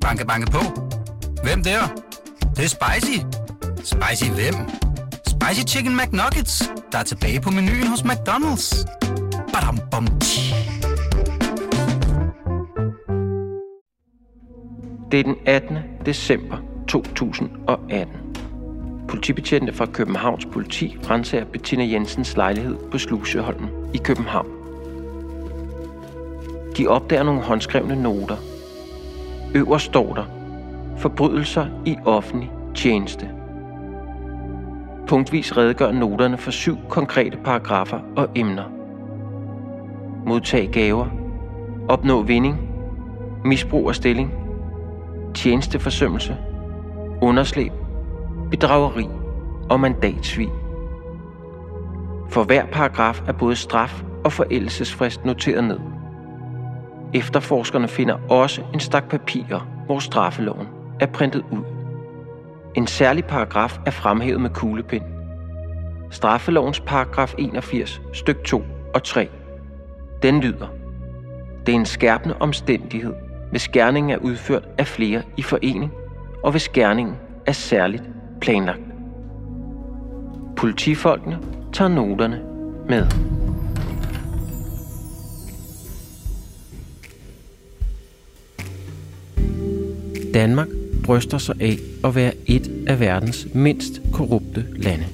Banke, banke på. Hvem der? Det, det er spicy. Spicy hvem? Spicy Chicken McNuggets, der er tilbage på menuen hos McDonald's. Badum, bom, Det er den 18. december 2018. Politibetjente fra Københavns politi renser Bettina Jensens lejlighed på Sluseholmen i København. De opdager nogle håndskrevne noter. Øverst står der, forbrydelser i offentlig tjeneste. Punktvis redegør noterne for syv konkrete paragrafer og emner. Modtag gaver, opnå vinding, misbrug af stilling, tjenesteforsømmelse, underslæb, bedrageri og mandatsvig. For hver paragraf er både straf og forældelsesfrist noteret ned. Efterforskerne finder også en stak papirer, hvor straffeloven er printet ud. En særlig paragraf er fremhævet med kuglepind. Straffelovens paragraf 81, styk 2 og 3. Den lyder. Det er en skærpende omstændighed, hvis gerningen er udført af flere i forening, og hvis gerningen er særligt planlagt. Politifolkene tager noterne med. Danmark bryster sig af at være et af verdens mindst korrupte lande.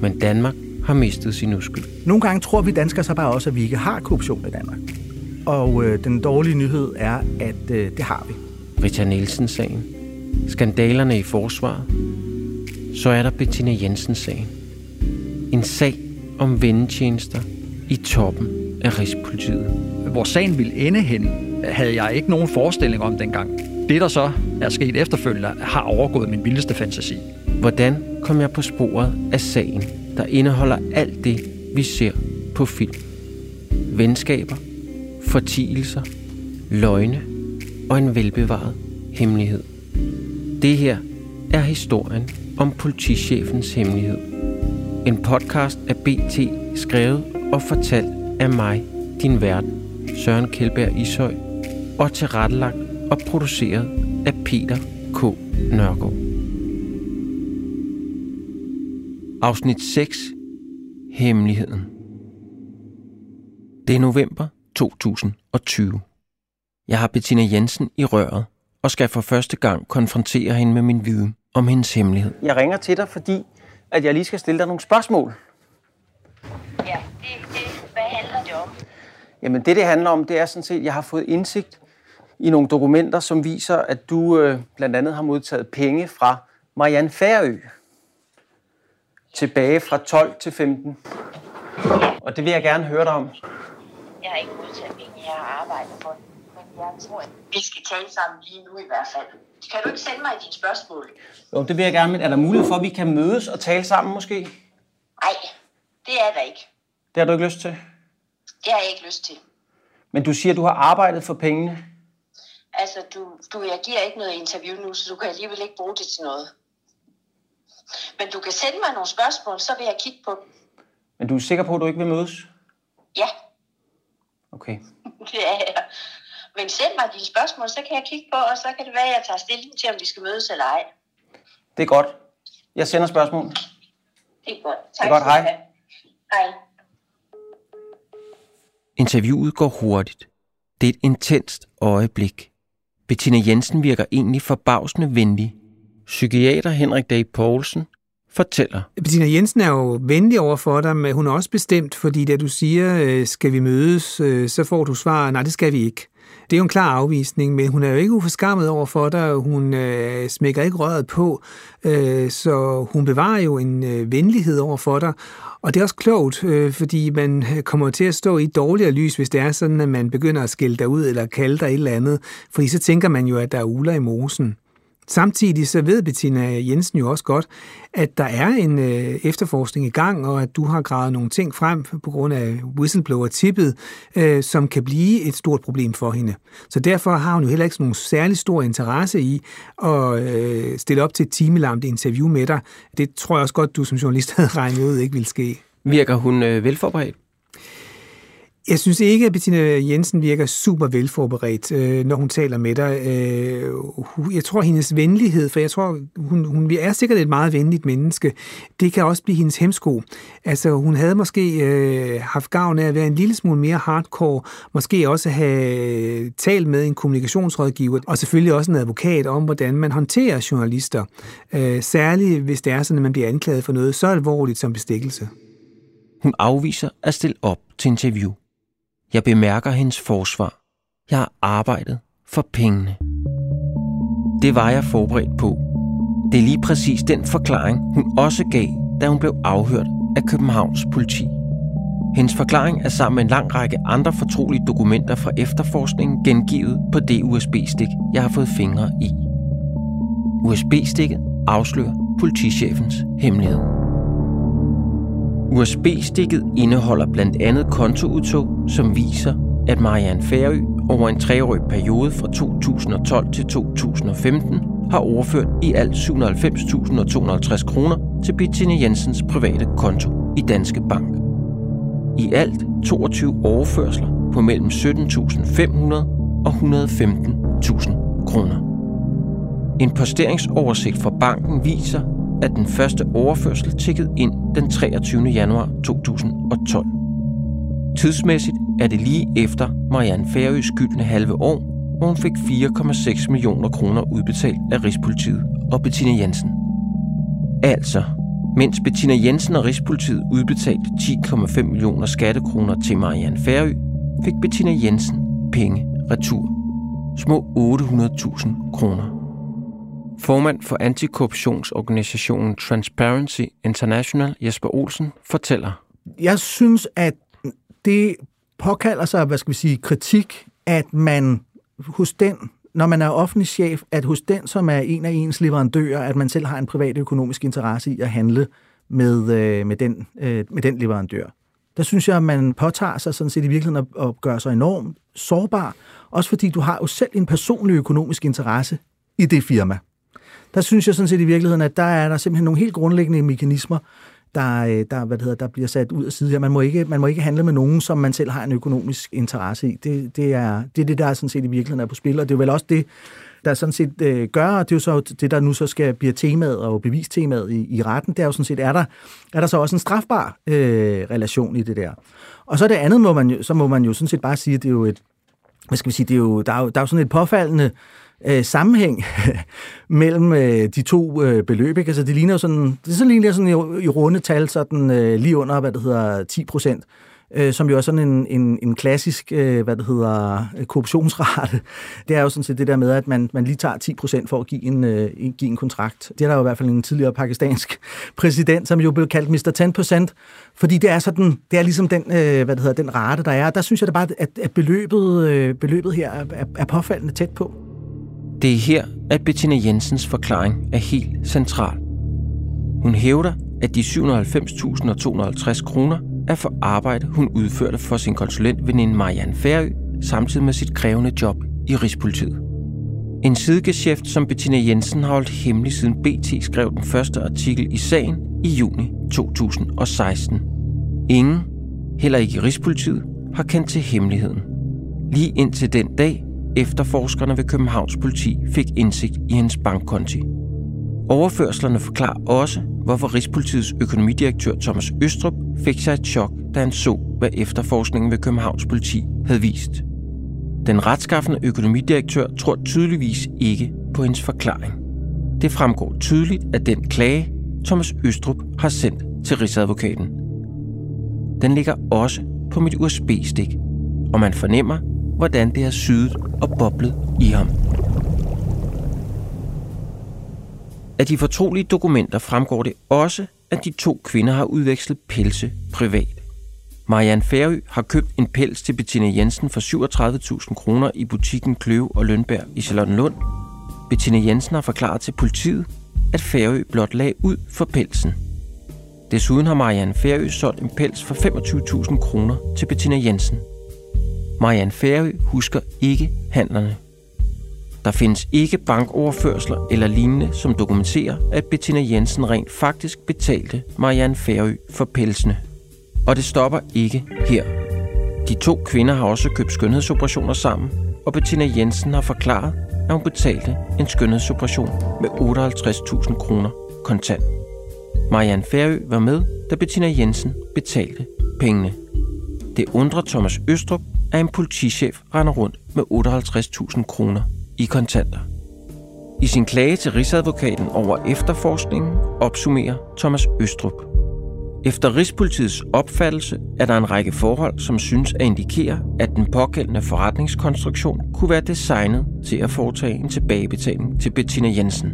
Men Danmark har mistet sin uskyld. Nogle gange tror vi danskere så bare også, at vi ikke har korruption i Danmark. Og øh, den dårlige nyhed er, at øh, det har vi. Rita Nielsen-sagen, skandalerne i forsvaret, så er der Bettina Jensen-sagen. En sag om vendetjenester i toppen af Rigspolitiet. Hvor sagen ville ende hen, havde jeg ikke nogen forestilling om dengang. Det, der så er sket efterfølgende, har overgået min vildeste fantasi. Hvordan kom jeg på sporet af sagen, der indeholder alt det, vi ser på film? Venskaber, fortielser, løgne og en velbevaret hemmelighed. Det her er historien om politichefens hemmelighed. En podcast af BT, skrevet og fortalt af mig, din vært, Søren Kjeldberg Ishøj, og tilrettelagt og produceret af Peter K. Nørgaard. Afsnit 6. Hemmeligheden. Det er november 2020. Jeg har Bettina Jensen i røret og skal for første gang konfrontere hende med min viden om hendes hemmelighed. Jeg ringer til dig, fordi at jeg lige skal stille dig nogle spørgsmål. Ja, det, det, hvad handler det om? Jamen det, det handler om, det er sådan set, at jeg har fået indsigt i nogle dokumenter, som viser, at du øh, blandt andet har modtaget penge fra Marianne Færø tilbage fra 12 til 15. Og det vil jeg gerne høre dig om. Jeg har ikke modtaget penge, jeg har arbejdet for det. Men jeg tror, at vi skal tale sammen lige nu i hvert fald. Kan du ikke sende mig dine spørgsmål? Jo, det vil jeg gerne, men er der mulighed for, at vi kan mødes og tale sammen måske? Nej, det er der ikke. Det har du ikke lyst til. Det har jeg ikke lyst til. Men du siger, at du har arbejdet for pengene. Altså, du, du, jeg giver ikke noget interview nu, så du kan alligevel ikke bruge det til noget. Men du kan sende mig nogle spørgsmål, så vil jeg kigge på dem. Men du er sikker på, at du ikke vil mødes? Ja, Okay. det er jeg. Men send mig dine spørgsmål, så kan jeg kigge på, og så kan det være, at jeg tager stilling til, om vi skal mødes eller ej. Det er godt. Jeg sender spørgsmål. Det er godt. Tak Det er godt. Hej. have. Hej. Interviewet går hurtigt. Det er et intenst øjeblik. Bettina Jensen virker egentlig forbavsende venlig. Psykiater Henrik Dag Poulsen fortæller. Bettina Jensen er jo venlig over for dig, men hun er også bestemt, fordi da du siger, øh, skal vi mødes, øh, så får du svar, nej, det skal vi ikke. Det er jo en klar afvisning, men hun er jo ikke uforskammet over for dig, og hun øh, smækker ikke røret på, øh, så hun bevarer jo en øh, venlighed over for dig. Og det er også klogt, øh, fordi man kommer til at stå i et dårligere lys, hvis det er sådan, at man begynder at skælde dig ud eller kalde dig et eller andet, fordi så tænker man jo, at der er uler i mosen. Samtidig så ved Bettina Jensen jo også godt, at der er en øh, efterforskning i gang, og at du har gravet nogle ting frem på grund af whistleblower-tippet, øh, som kan blive et stort problem for hende. Så derfor har hun jo heller ikke nogen særlig stor interesse i at øh, stille op til et timelamt interview med dig. Det tror jeg også godt, du som journalist havde regnet ud ikke vil ske. Virker hun øh, velforberedt? Jeg synes ikke, at Bettina Jensen virker super velforberedt, øh, når hun taler med dig. Øh, jeg tror, hendes venlighed, for jeg tror, hun, hun er sikkert et meget venligt menneske, det kan også blive hendes hemsko. Altså, hun havde måske øh, haft gavn af at være en lille smule mere hardcore, måske også have talt med en kommunikationsrådgiver, og selvfølgelig også en advokat om, hvordan man håndterer journalister. Øh, Særligt hvis det er sådan, at man bliver anklaget for noget så alvorligt som bestikkelse. Hun afviser at stille op til interview. Jeg bemærker hendes forsvar. Jeg har arbejdet for pengene. Det var jeg forberedt på. Det er lige præcis den forklaring, hun også gav, da hun blev afhørt af Københavns politi. Hendes forklaring er sammen med en lang række andre fortrolige dokumenter fra efterforskningen gengivet på det USB-stik, jeg har fået fingre i. USB-stikket afslører politichefens hemmelighed. USB-stikket indeholder blandt andet kontoudtog, som viser, at Marianne Færø over en treårig periode fra 2012 til 2015 har overført i alt 790.250 kroner til Bettina Jensens private konto i Danske Bank. I alt 22 overførsler på mellem 17.500 og 115.000 kroner. En posteringsoversigt fra banken viser, at den første overførsel tikkede ind den 23. januar 2012. Tidsmæssigt er det lige efter Marianne Færøs skyldne halve år, hvor hun fik 4,6 millioner kroner udbetalt af Rigspolitiet og Bettina Jensen. Altså, mens Bettina Jensen og Rigspolitiet udbetalte 10,5 millioner skattekroner til Marianne Færø, fik Bettina Jensen penge retur. Små 800.000 kroner. Formand for antikorruptionsorganisationen Transparency International, Jesper Olsen, fortæller. Jeg synes, at det påkalder sig, hvad skal vi sige, kritik, at man hos den, når man er offentlig chef, at hos den, som er en af ens leverandører, at man selv har en privat økonomisk interesse i at handle med, øh, med, den, øh, med den leverandør. Der synes jeg, at man påtager sig sådan set i virkeligheden at, at gøre sig enormt sårbar, også fordi du har jo selv en personlig økonomisk interesse i det firma der synes jeg sådan set i virkeligheden, at der er der simpelthen nogle helt grundlæggende mekanismer, der, øh, der, hvad det hedder, der bliver sat ud af side her. Man må, ikke, man må ikke handle med nogen, som man selv har en økonomisk interesse i. Det, det, er, det er det, der er sådan set i virkeligheden er på spil, og det er vel også det, der sådan set øh, gør, og det er jo så det, der nu så skal blive temaet og bevistemaet i, i retten, det er jo sådan set, er der, er der så også en strafbar øh, relation i det der. Og så det andet, må man jo, så må man jo sådan set bare sige, at det er jo et, hvad skal vi sige, det er jo, der, er jo, der er jo sådan et påfaldende øh, Øh, sammenhæng mellem øh, de to øh, beløb. Ikke? Altså, det ligner jo sådan, det er sådan, ligner sådan i, i runde tal, sådan øh, lige under, hvad det hedder, 10 procent øh, som jo er sådan en, en, en klassisk, øh, hvad det hedder, øh, korruptionsrate. Det er jo sådan set det der med, at man, man lige tager 10 procent for at give en, øh, give en kontrakt. Det er der jo i hvert fald en tidligere pakistansk præsident, som jo blev kaldt Mr. 10 procent, fordi det er sådan, det er ligesom den, øh, hvad det hedder, den rate, der er. Der synes jeg da bare, at, at beløbet, øh, beløbet her er, er påfaldende tæt på. Det er her, at Bettina Jensens forklaring er helt central. Hun hævder, at de 790.250 kroner er for arbejde, hun udførte for sin konsulentveninde Marianne Færø, samtidig med sit krævende job i Rigspolitiet. En sidegeschæft, som Bettina Jensen har holdt hemmelig siden BT skrev den første artikel i sagen i juni 2016. Ingen, heller ikke i Rigspolitiet, har kendt til hemmeligheden. Lige indtil den dag, efterforskerne ved Københavns politi fik indsigt i hendes bankkonti. Overførslerne forklarer også, hvorfor Rigspolitiets økonomidirektør Thomas Østrup fik sig et chok, da han så, hvad efterforskningen ved Københavns politi havde vist. Den retskaffende økonomidirektør tror tydeligvis ikke på hendes forklaring. Det fremgår tydeligt af den klage, Thomas Østrup har sendt til Rigsadvokaten. Den ligger også på mit USB-stik, og man fornemmer, hvordan det har sydet og boblet i ham. Af de fortrolige dokumenter fremgår det også, at de to kvinder har udvekslet pelse privat. Marianne Færø har købt en pels til Bettina Jensen for 37.000 kroner i butikken Kløve og Lønberg i Charlottenlund. Bettina Jensen har forklaret til politiet, at Færø blot lag ud for pelsen. Desuden har Marianne Færø solgt en pels for 25.000 kroner til Bettina Jensen – Marianne Færø husker ikke handlerne. Der findes ikke bankoverførsler eller lignende, som dokumenterer, at Bettina Jensen rent faktisk betalte Marianne Færø for pelsene. Og det stopper ikke her. De to kvinder har også købt skønhedsoperationer sammen, og Bettina Jensen har forklaret, at hun betalte en skønhedsoperation med 58.000 kroner kontant. Marianne Færø var med, da Bettina Jensen betalte pengene. Det undrer Thomas Østrup, at en politichef render rundt med 58.000 kroner i kontanter. I sin klage til Rigsadvokaten over efterforskningen opsummerer Thomas Østrup. Efter Rigspolitiets opfattelse er der en række forhold, som synes at indikere, at den pågældende forretningskonstruktion kunne være designet til at foretage en tilbagebetaling til Bettina Jensen.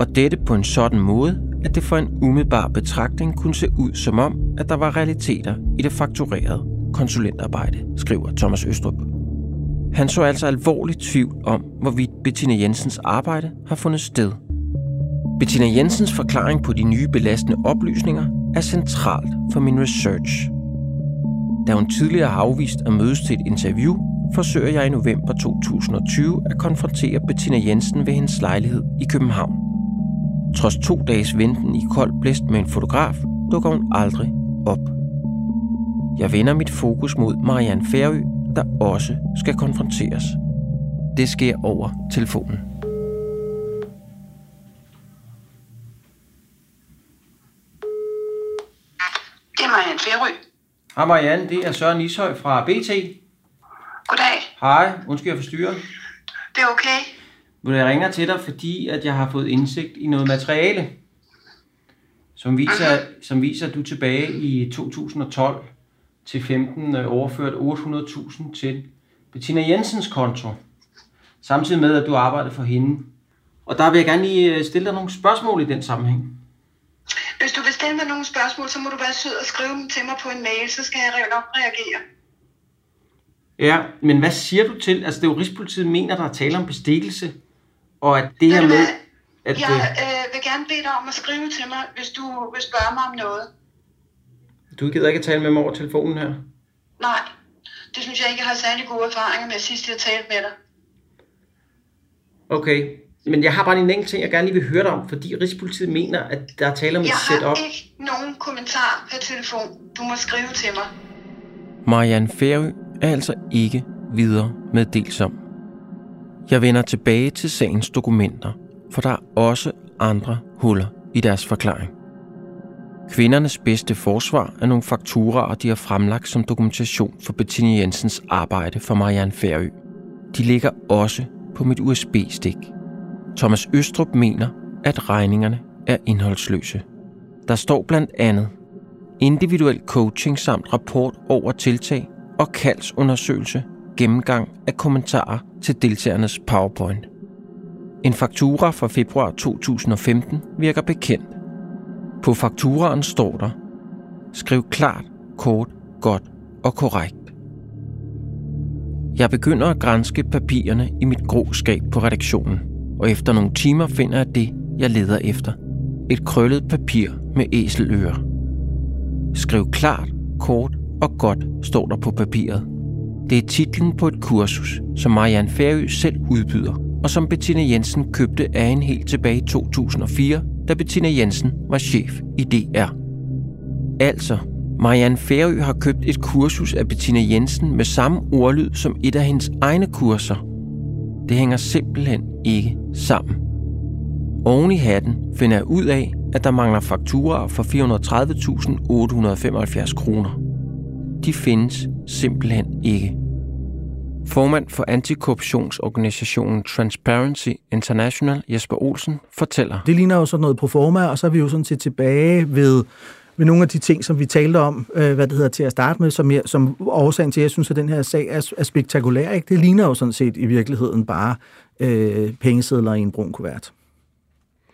Og dette på en sådan måde, at det for en umiddelbar betragtning kunne se ud som om, at der var realiteter i det fakturerede konsulentarbejde, skriver Thomas Østrup. Han så altså alvorligt tvivl om, hvorvidt Bettina Jensens arbejde har fundet sted. Bettina Jensens forklaring på de nye belastende oplysninger er centralt for min research. Da hun tidligere har afvist at mødes til et interview, forsøger jeg i november 2020 at konfrontere Bettina Jensen ved hendes lejlighed i København. Trods to dages venten i kold blæst med en fotograf, dukker hun aldrig op. Jeg vender mit fokus mod Marianne Færø, der også skal konfronteres. Det sker over telefonen. Det er Marianne Færø. Hej Marianne, det er Søren Ishøj fra BT. Goddag. Hej, undskyld jeg forstyrrer. Det er okay. Men jeg ringer til dig, fordi at jeg har fået indsigt i noget materiale, som viser, som viser at du tilbage i 2012 til 15 øh, overført 800.000 til Bettina Jensens konto, samtidig med, at du arbejder for hende. Og der vil jeg gerne lige øh, stille dig nogle spørgsmål i den sammenhæng. Hvis du vil stille mig nogle spørgsmål, så må du være sød og skrive dem til mig på en mail, så skal jeg nok reagere. Ja, men hvad siger du til, altså det er jo Rigspolitiet mener, der er tale om bestikkelse, og at det her med, at... Jeg øh, vil gerne bede dig om at skrive til mig, hvis du vil spørge mig om noget. Du gider ikke at tale med mig over telefonen her? Nej, det synes jeg ikke, jeg har særlig gode erfaringer med sidst, jeg talte med dig. Okay, men jeg har bare en enkelt ting, jeg gerne lige vil høre dig om, fordi Rigspolitiet mener, at der er tale om et Jeg setup. har ikke nogen kommentar per telefon. Du må skrive til mig. Marianne Færø er altså ikke videre meddelsom. Jeg vender tilbage til sagens dokumenter, for der er også andre huller i deres forklaring. Kvindernes bedste forsvar er nogle fakturaer, de har fremlagt som dokumentation for Bettina Jensens arbejde for Marianne Færø. De ligger også på mit USB-stik. Thomas Østrup mener, at regningerne er indholdsløse. Der står blandt andet individuel coaching samt rapport over tiltag og kaldsundersøgelse, gennemgang af kommentarer til deltagernes PowerPoint. En faktura fra februar 2015 virker bekendt. På fakturaen står der, skriv klart, kort, godt og korrekt. Jeg begynder at grænske papirerne i mit grå skab på redaktionen, og efter nogle timer finder jeg det, jeg leder efter. Et krøllet papir med æselører. Skriv klart, kort og godt, står der på papiret. Det er titlen på et kursus, som Marianne Færø selv udbyder, og som Bettina Jensen købte af en helt tilbage i 2004, da Bettina Jensen var chef i DR. Altså, Marianne Færø har købt et kursus af Bettina Jensen med samme ordlyd som et af hendes egne kurser. Det hænger simpelthen ikke sammen. Oven i hatten finder jeg ud af, at der mangler fakturaer for 430.875 kroner. De findes simpelthen ikke. Formand for antikorruptionsorganisationen Transparency International, Jesper Olsen, fortæller. Det ligner jo sådan noget proforma, og så er vi jo sådan set tilbage ved, ved nogle af de ting, som vi talte om, øh, hvad det hedder til at starte med, som, jeg, som årsagen til, at jeg synes, at den her sag er, er spektakulær. Ikke? Det ligner jo sådan set i virkeligheden bare øh, pengesedler i en brun kuvert.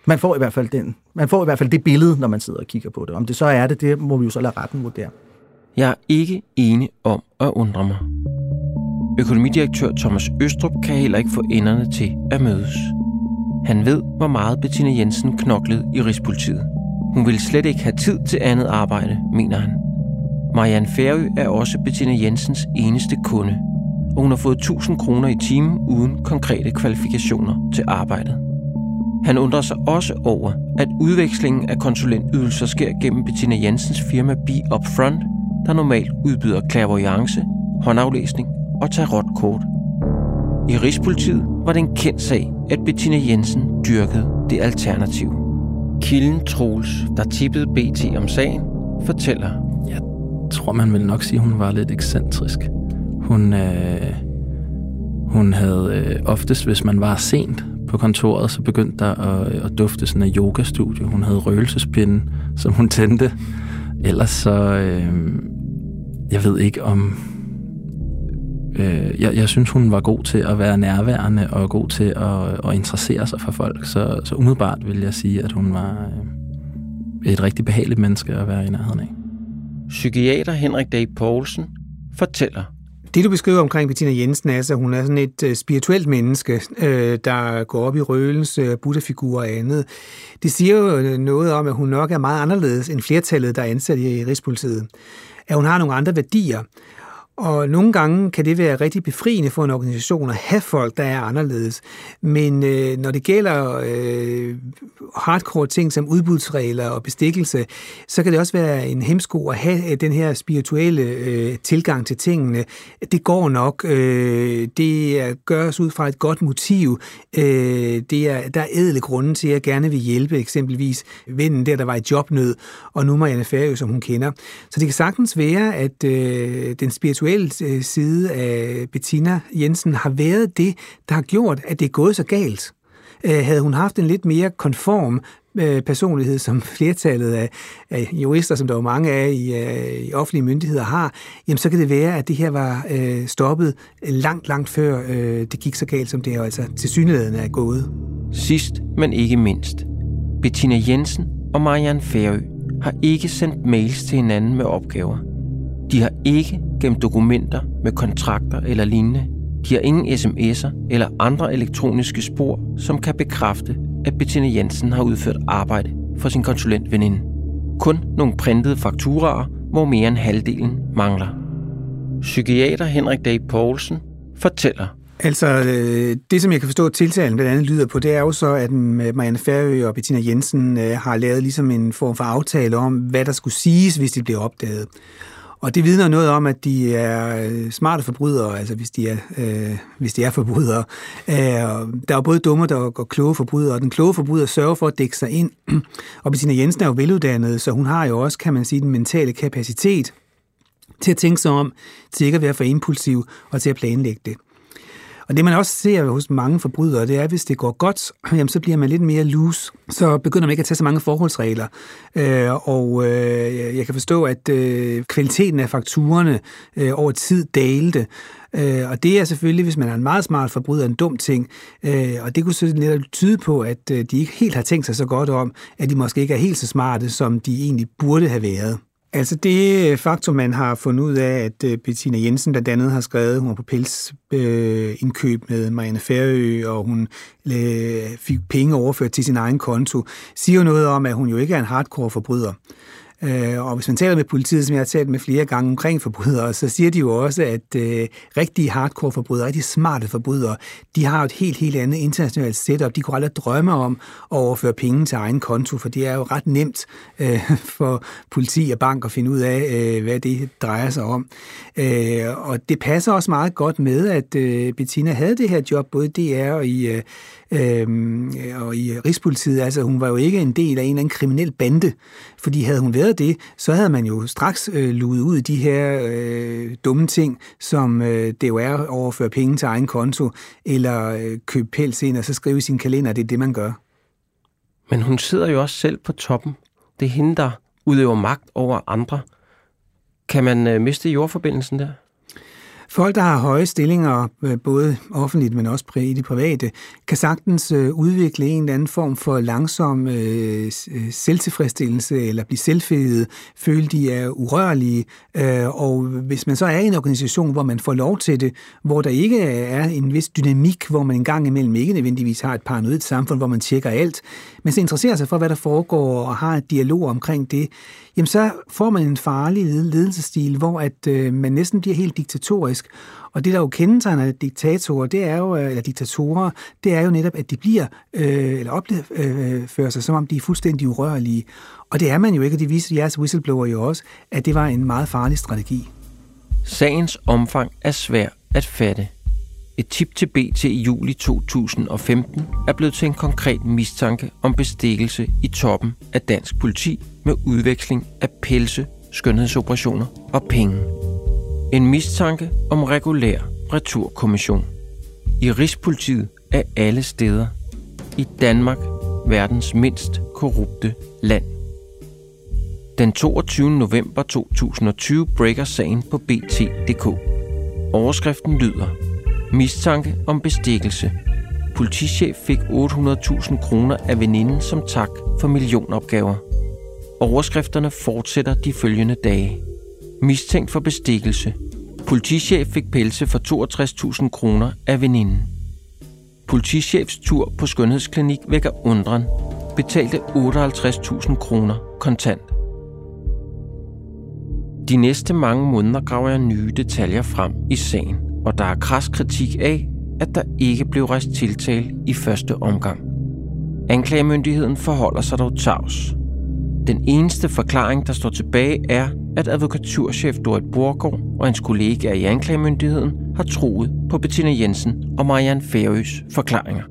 Man får, i hvert fald den, man får i hvert fald det billede, når man sidder og kigger på det. Om det så er det, det må vi jo så lade retten vurdere. Jeg er ikke enig om at undre mig. Økonomidirektør Thomas Østrup kan heller ikke få enderne til at mødes. Han ved, hvor meget Bettina Jensen knoklede i Rigspolitiet. Hun ville slet ikke have tid til andet arbejde, mener han. Marianne Færø er også Bettina Jensens eneste kunde, og hun har fået 1000 kroner i timen uden konkrete kvalifikationer til arbejdet. Han undrer sig også over, at udvekslingen af konsulentydelser sker gennem Bettina Jensens firma Be Upfront, der normalt udbyder clairvoyance, håndaflæsning og tarotkort. I Rigspolitiet var det en kendt sag, at Bettina Jensen dyrkede det alternativ. Kilden Troels, der tippede BT om sagen, fortæller. Jeg tror, man vil nok sige, at hun var lidt ekscentrisk. Hun, øh, hun havde øh, oftest, hvis man var sent på kontoret, så begyndte der at, øh, at dufte sådan en yogastudio. Hun havde røgelsespinde, som hun tændte. Ellers så, øh, jeg ved ikke om... Øh, jeg, jeg synes, hun var god til at være nærværende og god til at, at interessere sig for folk. Så, så umiddelbart vil jeg sige, at hun var øh, et rigtig behageligt menneske at være i nærheden af. Psykiater Henrik D. Poulsen fortæller, det, du beskriver omkring Bettina Jensen, er, at hun er sådan et uh, spirituelt menneske, uh, der går op i røgelse, uh, buddha-figurer og andet. Det siger jo noget om, at hun nok er meget anderledes end flertallet, der er ansat i Rigspolitiet. At hun har nogle andre værdier. Og nogle gange kan det være rigtig befriende for en organisation at have folk, der er anderledes. Men øh, når det gælder øh, hardcore ting som udbudsregler og bestikkelse, så kan det også være en hemsko at have øh, den her spirituelle øh, tilgang til tingene. Det går nok. Øh, det gøres ud fra et godt motiv. Øh, det er, der er edle grunde til, at jeg gerne vil hjælpe eksempelvis vennen der, der var i jobnød, og nu Marianne Færø, som hun kender. Så det kan sagtens være, at øh, den spirituelle seksuelle øh, side af Bettina Jensen har været det, der har gjort, at det er gået så galt. Øh, havde hun haft en lidt mere konform øh, personlighed, som flertallet af, af jurister, som der er mange af i, i offentlige myndigheder har, jamen så kan det være, at det her var øh, stoppet langt, langt før øh, det gik så galt, som det er altså til synligheden er gået. Sidst, men ikke mindst. Bettina Jensen og Marianne Færø har ikke sendt mails til hinanden med opgaver. De har ikke gemt dokumenter med kontrakter eller lignende. De har ingen sms'er eller andre elektroniske spor, som kan bekræfte, at Bettina Jensen har udført arbejde for sin konsulentveninde. Kun nogle printede fakturaer, hvor mere end halvdelen mangler. Psykiater Henrik Dag Poulsen fortæller. Altså, øh, det som jeg kan forstå, at tiltalen blandt andet lyder på, det er jo så, at øh, Marianne Færø og Bettina Jensen øh, har lavet ligesom en form for aftale om, hvad der skulle siges, hvis de blev opdaget. Og det vidner noget om, at de er øh, smarte forbrydere, altså hvis de er, øh, hvis de er forbrydere. Øh, der er både dumme og, og kloge forbrydere, og den kloge forbryder sørger for at dække sig ind. Og Bettina Jensen er jo veluddannet, så hun har jo også, kan man sige, den mentale kapacitet til at tænke sig om, til ikke at være for impulsiv og til at planlægge det. Og det man også ser hos mange forbrydere, det er, at hvis det går godt, jamen, så bliver man lidt mere loose. Så begynder man ikke at tage så mange forholdsregler. Øh, og øh, jeg kan forstå, at øh, kvaliteten af fakturerne øh, over tid dalte. Øh, og det er selvfølgelig, hvis man er en meget smart forbryder, en dum ting. Øh, og det kunne så netop tyde på, at øh, de ikke helt har tænkt sig så godt om, at de måske ikke er helt så smarte, som de egentlig burde have været. Altså det øh, faktum, man har fundet ud af, at øh, Bettina Jensen blandt andet har skrevet, hun var på pelsindkøb øh, med Marianne Færø, og hun øh, fik penge overført til sin egen konto, siger jo noget om, at hun jo ikke er en hardcore forbryder. Øh, og hvis man taler med politiet, som jeg har talt med flere gange omkring forbrydere, så siger de jo også, at øh, rigtige hardcore forbrydere, rigtig smarte forbrydere, de har et helt, helt andet internationalt setup. De kunne aldrig drømme om at overføre penge til egen konto, for det er jo ret nemt øh, for politi og bank at finde ud af, øh, hvad det drejer sig om. Øh, og det passer også meget godt med, at øh, Bettina havde det her job, både DR og i øh, Øhm, og i Rigspolitiet, altså hun var jo ikke en del af en eller anden kriminel bande, fordi havde hun været det, så havde man jo straks øh, luet ud de her øh, dumme ting, som øh, det jo er at overføre penge til egen konto, eller øh, købe pels ind og så skrive i sin kalender, det er det, man gør. Men hun sidder jo også selv på toppen. Det er hende, der udøver magt over andre. Kan man øh, miste jordforbindelsen der? Folk, der har høje stillinger, øh, både offentligt, men også i det private, kan sagtens øh, udvikle en eller anden form for langsom øh, øh, selvtilfredsstillelse eller blive selvfede, føle, de er urørlige. Og hvis man så er i en organisation, hvor man får lov til det, hvor der ikke er en vis dynamik, hvor man en gang imellem ikke nødvendigvis har et paranoid samfund, hvor man tjekker alt, men så interesserer sig for, hvad der foregår og har et dialog omkring det, jamen så får man en farlig ledelsesstil, hvor at øh, man næsten bliver helt diktatorisk. Og det, der jo kendetegner diktatorer, det er jo, øh, eller diktatorer, det er jo netop, at de bliver, øh, eller opfører øh, sig, som om de er fuldstændig urørlige. Og det er man jo ikke, og det viser jeres whistleblower jo også, at det var en meget farlig strategi. Sagens omfang er svær at fatte. Et tip til BT i juli 2015 er blevet til en konkret mistanke om bestikkelse i toppen af dansk politi med udveksling af pelse, skønhedsoperationer og penge. En mistanke om regulær returkommission. I Rigspolitiet af alle steder. I Danmark, verdens mindst korrupte land. Den 22. november 2020 breaker sagen på BT.dk. Overskriften lyder Mistanke om bestikkelse. Politichef fik 800.000 kroner af veninden som tak for millionopgaver. Overskrifterne fortsætter de følgende dage. Mistænkt for bestikkelse. Politichef fik pelse for 62.000 kroner af veninden. Politichefs tur på skønhedsklinik vækker undren. Betalte 58.000 kroner kontant. De næste mange måneder graver jeg nye detaljer frem i sagen, og der er kras kritik af, at der ikke blev rejst tiltale i første omgang. Anklagemyndigheden forholder sig dog tavs. Den eneste forklaring, der står tilbage, er, at advokaturchef Dorit Borgård og hans kollegaer i anklagemyndigheden har troet på Bettina Jensen og Marianne Færøs forklaringer.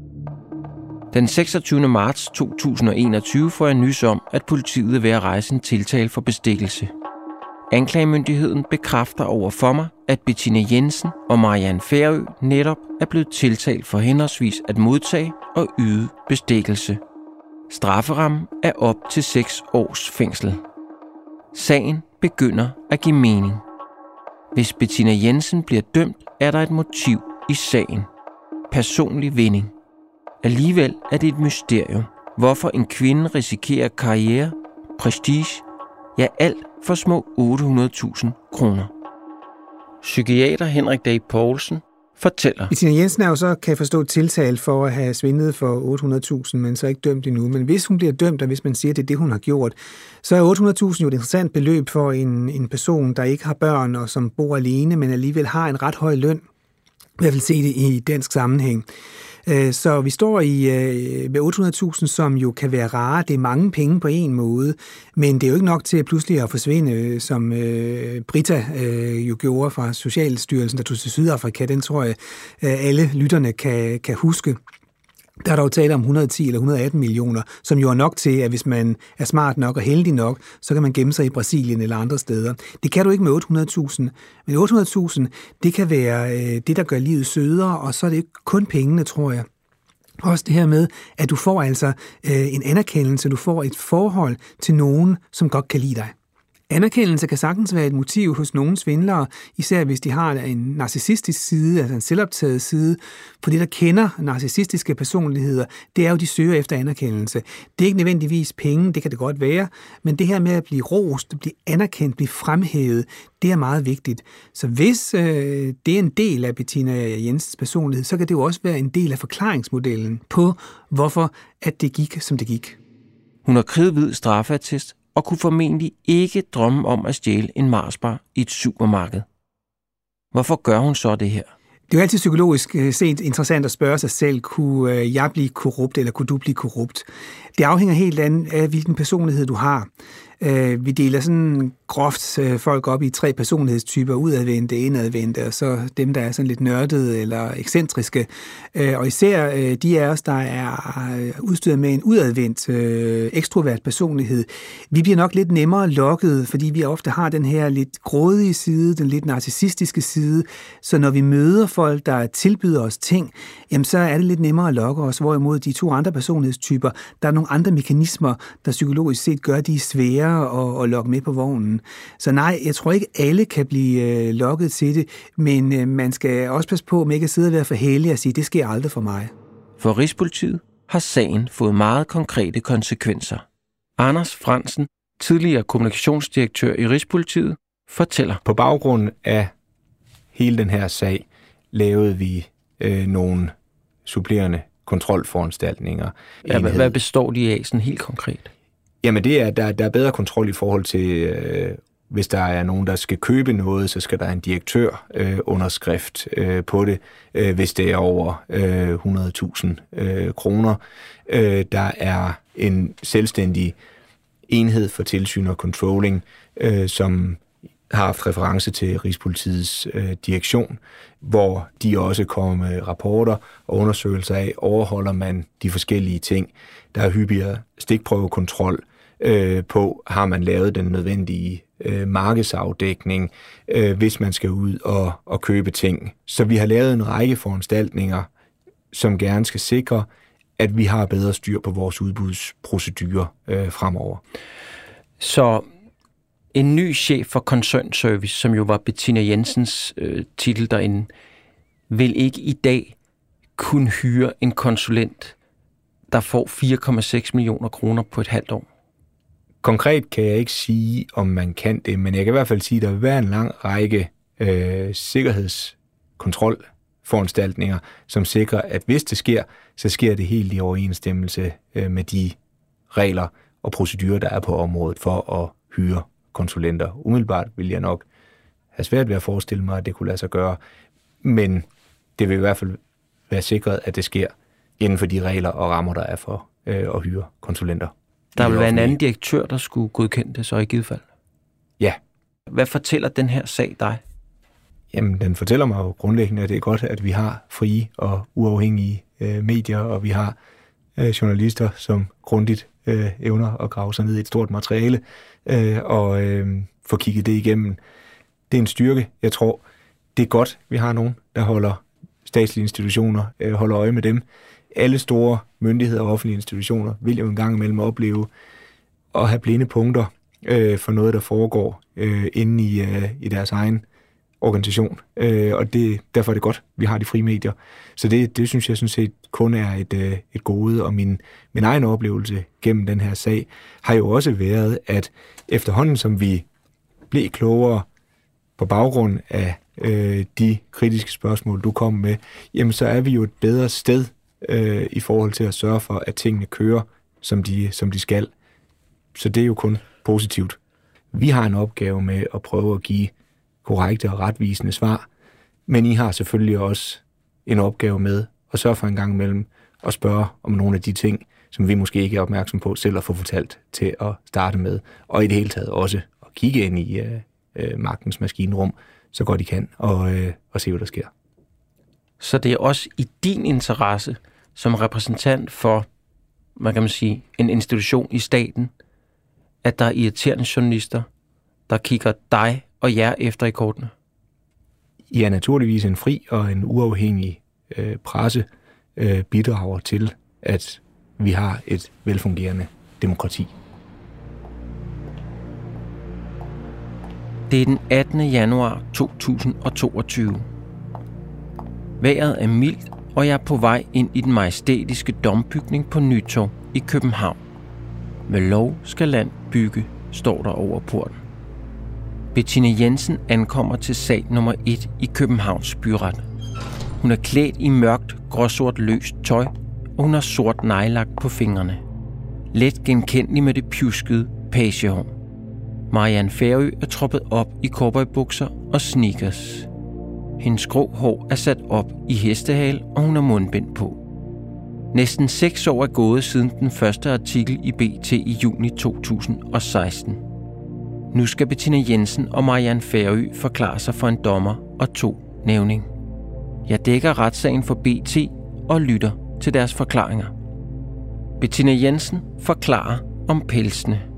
Den 26. marts 2021 får jeg nys om, at politiet er ved at rejse en tiltale for bestikkelse. Anklagemyndigheden bekræfter over for mig, at Bettina Jensen og Marianne Færø netop er blevet tiltalt for henholdsvis at modtage og yde bestikkelse. Strafferammen er op til 6 års fængsel. Sagen begynder at give mening. Hvis Bettina Jensen bliver dømt, er der et motiv i sagen. Personlig vinding. Alligevel er det et mysterium, hvorfor en kvinde risikerer karriere, prestige, ja alt for små 800.000 kroner. Psykiater Henrik Dag Poulsen fortæller. Bettina Jensen er jo så, kan jeg forstå, tiltalt for at have svindlet for 800.000, men så ikke dømt endnu. Men hvis hun bliver dømt, og hvis man siger, at det er det, hun har gjort, så er 800.000 jo et interessant beløb for en, en person, der ikke har børn og som bor alene, men alligevel har en ret høj løn. I hvert fald se det i dansk sammenhæng. Øh, så vi står i øh, med 800.000, som jo kan være rare. Det er mange penge på en måde, men det er jo ikke nok til at pludselig at forsvinde, øh, som Brita jo gjorde fra Socialstyrelsen, der tog til Sydafrika. Den tror jeg, alle lytterne kan, kan huske. Der er dog tale om 110 eller 118 millioner, som jo er nok til, at hvis man er smart nok og heldig nok, så kan man gemme sig i Brasilien eller andre steder. Det kan du ikke med 800.000. Men 800.000, det kan være øh, det, der gør livet sødere, og så er det ikke kun pengene, tror jeg. Også det her med, at du får altså øh, en anerkendelse, du får et forhold til nogen, som godt kan lide dig. Anerkendelse kan sagtens være et motiv hos nogle svindlere, især hvis de har en narcissistisk side, altså en selvoptaget side. For det, der kender narcissistiske personligheder, det er jo, de søger efter anerkendelse. Det er ikke nødvendigvis penge, det kan det godt være, men det her med at blive rost, blive anerkendt, blive fremhævet, det er meget vigtigt. Så hvis øh, det er en del af Bettina Jensens personlighed, så kan det jo også være en del af forklaringsmodellen på, hvorfor at det gik, som det gik. Hun har kridhvid straffeattest og kunne formentlig ikke drømme om at stjæle en Marsbar i et supermarked. Hvorfor gør hun så det her? Det er jo altid psykologisk øh, set interessant at spørge sig selv, kunne øh, jeg blive korrupt, eller kunne du blive korrupt? Det afhænger helt af, hvilken personlighed du har. Øh, vi deler sådan groft øh, folk op i tre personlighedstyper, udadvendte, indadvendte, og så dem, der er sådan lidt nørdede eller ekscentriske. Øh, og især øh, de af os, der er øh, udstyret med en udadvendt, øh, ekstrovert personlighed, vi bliver nok lidt nemmere lokket, fordi vi ofte har den her lidt grådige side, den lidt narcissistiske side, så når vi møder folk, der tilbyder os ting, jamen så er det lidt nemmere at lokke os, hvorimod de to andre personlighedstyper, der er nogle andre mekanismer, der psykologisk set gør, de er svære at, at lokke med på vognen. Så nej, jeg tror ikke, alle kan blive øh, lokket til det, men øh, man skal også passe på, at man ikke sidde og være for heldig og sige, det sker aldrig for mig. For Rigspolitiet har sagen fået meget konkrete konsekvenser. Anders Fransen, tidligere kommunikationsdirektør i Rigspolitiet, fortæller. På baggrund af hele den her sag lavede vi øh, nogle supplerende kontrolforanstaltninger. Ja, hvad, hvad består de af sådan helt konkret? Jamen det er, der, der er bedre kontrol i forhold til, øh, hvis der er nogen, der skal købe noget, så skal der en direktør øh, underskrift øh, på det, øh, hvis det er over øh, 100.000 øh, kroner. Øh, der er en selvstændig enhed for tilsyn og controlling, øh, som har haft reference til Rigspolitiets øh, direktion, hvor de også kommer med rapporter og undersøgelser af, overholder man de forskellige ting. Der er hyppigere stikprøvekontrol øh, på, har man lavet den nødvendige øh, markedsafdækning, øh, hvis man skal ud og, og købe ting. Så vi har lavet en række foranstaltninger, som gerne skal sikre, at vi har bedre styr på vores udbudsprocedurer øh, fremover. Så en ny chef for koncernservice, som jo var Bettina Jensens øh, titel derinde, vil ikke i dag kunne hyre en konsulent, der får 4,6 millioner kroner på et halvt år? Konkret kan jeg ikke sige, om man kan det, men jeg kan i hvert fald sige, at der vil være en lang række øh, sikkerhedskontrolforanstaltninger, som sikrer, at hvis det sker, så sker det helt i overensstemmelse øh, med de regler og procedurer, der er på området for at hyre konsulenter. Umiddelbart vil jeg nok have svært ved at forestille mig, at det kunne lade sig gøre, men det vil i hvert fald være sikret, at det sker inden for de regler og rammer, der er for øh, at hyre konsulenter. Der vil være en anden direktør, der skulle godkende det så i givet fald? Ja. Hvad fortæller den her sag dig? Jamen, den fortæller mig jo grundlæggende, at det er godt, at vi har frie og uafhængige øh, medier, og vi har øh, journalister, som grundigt øh, evner at grave sig ned i et stort materiale, øh, og øh, få kigget det igennem. Det er en styrke, jeg tror. Det er godt, vi har nogen, der holder statslige institutioner, øh, holder øje med dem. Alle store myndigheder og offentlige institutioner vil jo en gang imellem opleve at have blinde punkter øh, for noget, der foregår øh, inde i, øh, i deres egen organisation. Øh, og det, derfor er det godt, vi har de frie medier. Så det, det synes jeg sådan set kun er et, øh, et gode, og min, min egen oplevelse gennem den her sag har jo også været, at efterhånden som vi blev klogere på baggrund af øh, de kritiske spørgsmål, du kom med, jamen så er vi jo et bedre sted øh, i forhold til at sørge for, at tingene kører, som de, som de skal. Så det er jo kun positivt. Vi har en opgave med at prøve at give korrekte og retvisende svar, men I har selvfølgelig også en opgave med at sørge for en gang imellem at spørge om nogle af de ting, som vi måske ikke er opmærksom på selv at få fortalt til at starte med, og i det hele taget også at kigge ind i øh, øh, magtens maskinrum, så godt I kan, og, øh, og se, hvad der sker. Så det er også i din interesse som repræsentant for, hvad kan man sige, en institution i staten, at der er irriterende journalister, der kigger dig og jer efter i kortene? I er naturligvis en fri og en uafhængig øh, presse øh, bidrager til, at vi har et velfungerende demokrati. Det er den 18. januar 2022. Vejret er mildt, og jeg er på vej ind i den majestætiske dombygning på Nytorv i København. Med lov skal land bygge, står der over porten. Bettina Jensen ankommer til sag nummer 1 i Københavns byret. Hun er klædt i mørkt, gråsort løst tøj, og hun har sort nejlak på fingrene. Let genkendelig med det pjuskede pagehår. Marianne Færø er troppet op i cowboybukser og sneakers. Hendes grå hår er sat op i hestehal, og hun har mundbind på. Næsten seks år er gået siden den første artikel i BT i juni 2016. Nu skal Bettina Jensen og Marianne Færø forklare sig for en dommer og to nævning. Jeg dækker retssagen for BT og lytter til deres forklaringer. Bettina Jensen forklarer om pelsene.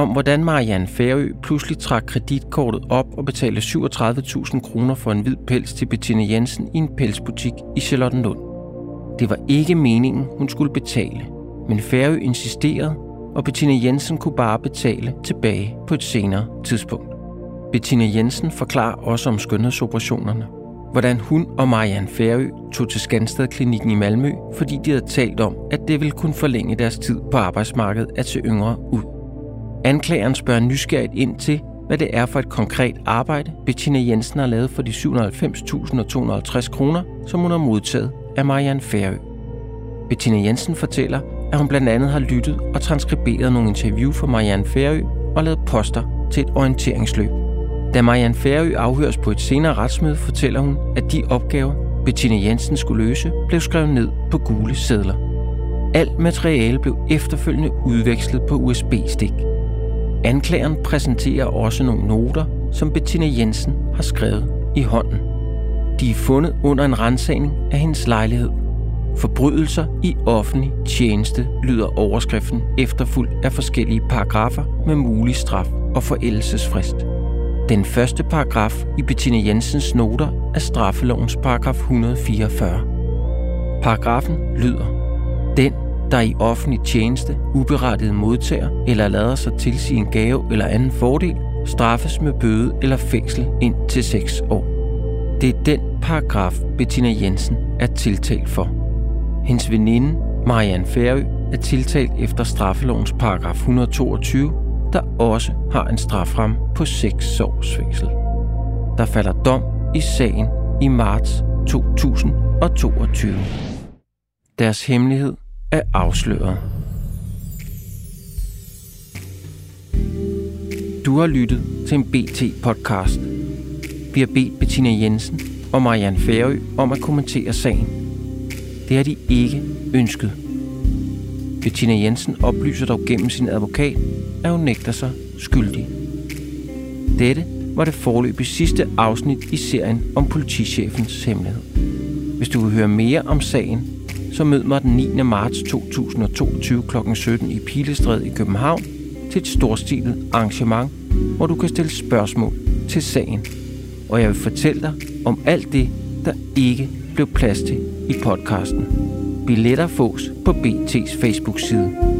Om hvordan Marianne Færø pludselig trak kreditkortet op og betalte 37.000 kroner for en hvid pels til Bettina Jensen i en pelsbutik i Charlottenlund. Det var ikke meningen, hun skulle betale, men Færø insisterede, og Bettina Jensen kunne bare betale tilbage på et senere tidspunkt. Bettina Jensen forklarer også om skønhedsoperationerne. Hvordan hun og Marianne Færø tog til Skansted Klinikken i Malmø, fordi de havde talt om, at det ville kunne forlænge deres tid på arbejdsmarkedet at se yngre ud. Anklageren spørger nysgerrigt ind til, hvad det er for et konkret arbejde, Bettina Jensen har lavet for de 790.250 kroner, som hun har modtaget af Marianne Færø. Bettina Jensen fortæller, at hun blandt andet har lyttet og transkriberet nogle interview for Marianne Færø og lavet poster til et orienteringsløb. Da Marianne Færø afhøres på et senere retsmøde, fortæller hun, at de opgaver, Bettina Jensen skulle løse, blev skrevet ned på gule sædler. Alt materiale blev efterfølgende udvekslet på USB-stik. Anklageren præsenterer også nogle noter, som Bettina Jensen har skrevet i hånden. De er fundet under en rensagning af hendes lejlighed. Forbrydelser i offentlig tjeneste lyder overskriften efterfulgt af forskellige paragrafer med mulig straf og forældelsesfrist. Den første paragraf i Bettina Jensens noter er straffelovens paragraf 144. Paragrafen lyder Den, der i offentlig tjeneste uberettiget modtager eller lader sig tilsige en gave eller anden fordel, straffes med bøde eller fængsel ind til 6 år. Det er den paragraf, Bettina Jensen er tiltalt for. Hendes veninde, Marianne Færø, er tiltalt efter straffelovens paragraf 122, der også har en straframme på 6 års fængsel. Der falder dom i sagen i marts 2022. Deres hemmelighed er afsløret. Du har lyttet til en BT-podcast. Vi har bedt Bettina Jensen og Marianne Færø om at kommentere sagen. Det har de ikke ønsket. Bettina Jensen oplyser dog gennem sin advokat, at hun nægter sig skyldig. Dette var det forløbige sidste afsnit i serien om politichefens hemmelighed. Hvis du vil høre mere om sagen, så mød mig den 9. marts 2022 kl. 17 i Pilestred i København til et storstilet arrangement, hvor du kan stille spørgsmål til sagen. Og jeg vil fortælle dig om alt det, der ikke blev plads til i podcasten. Billetter fås på BT's Facebook-side.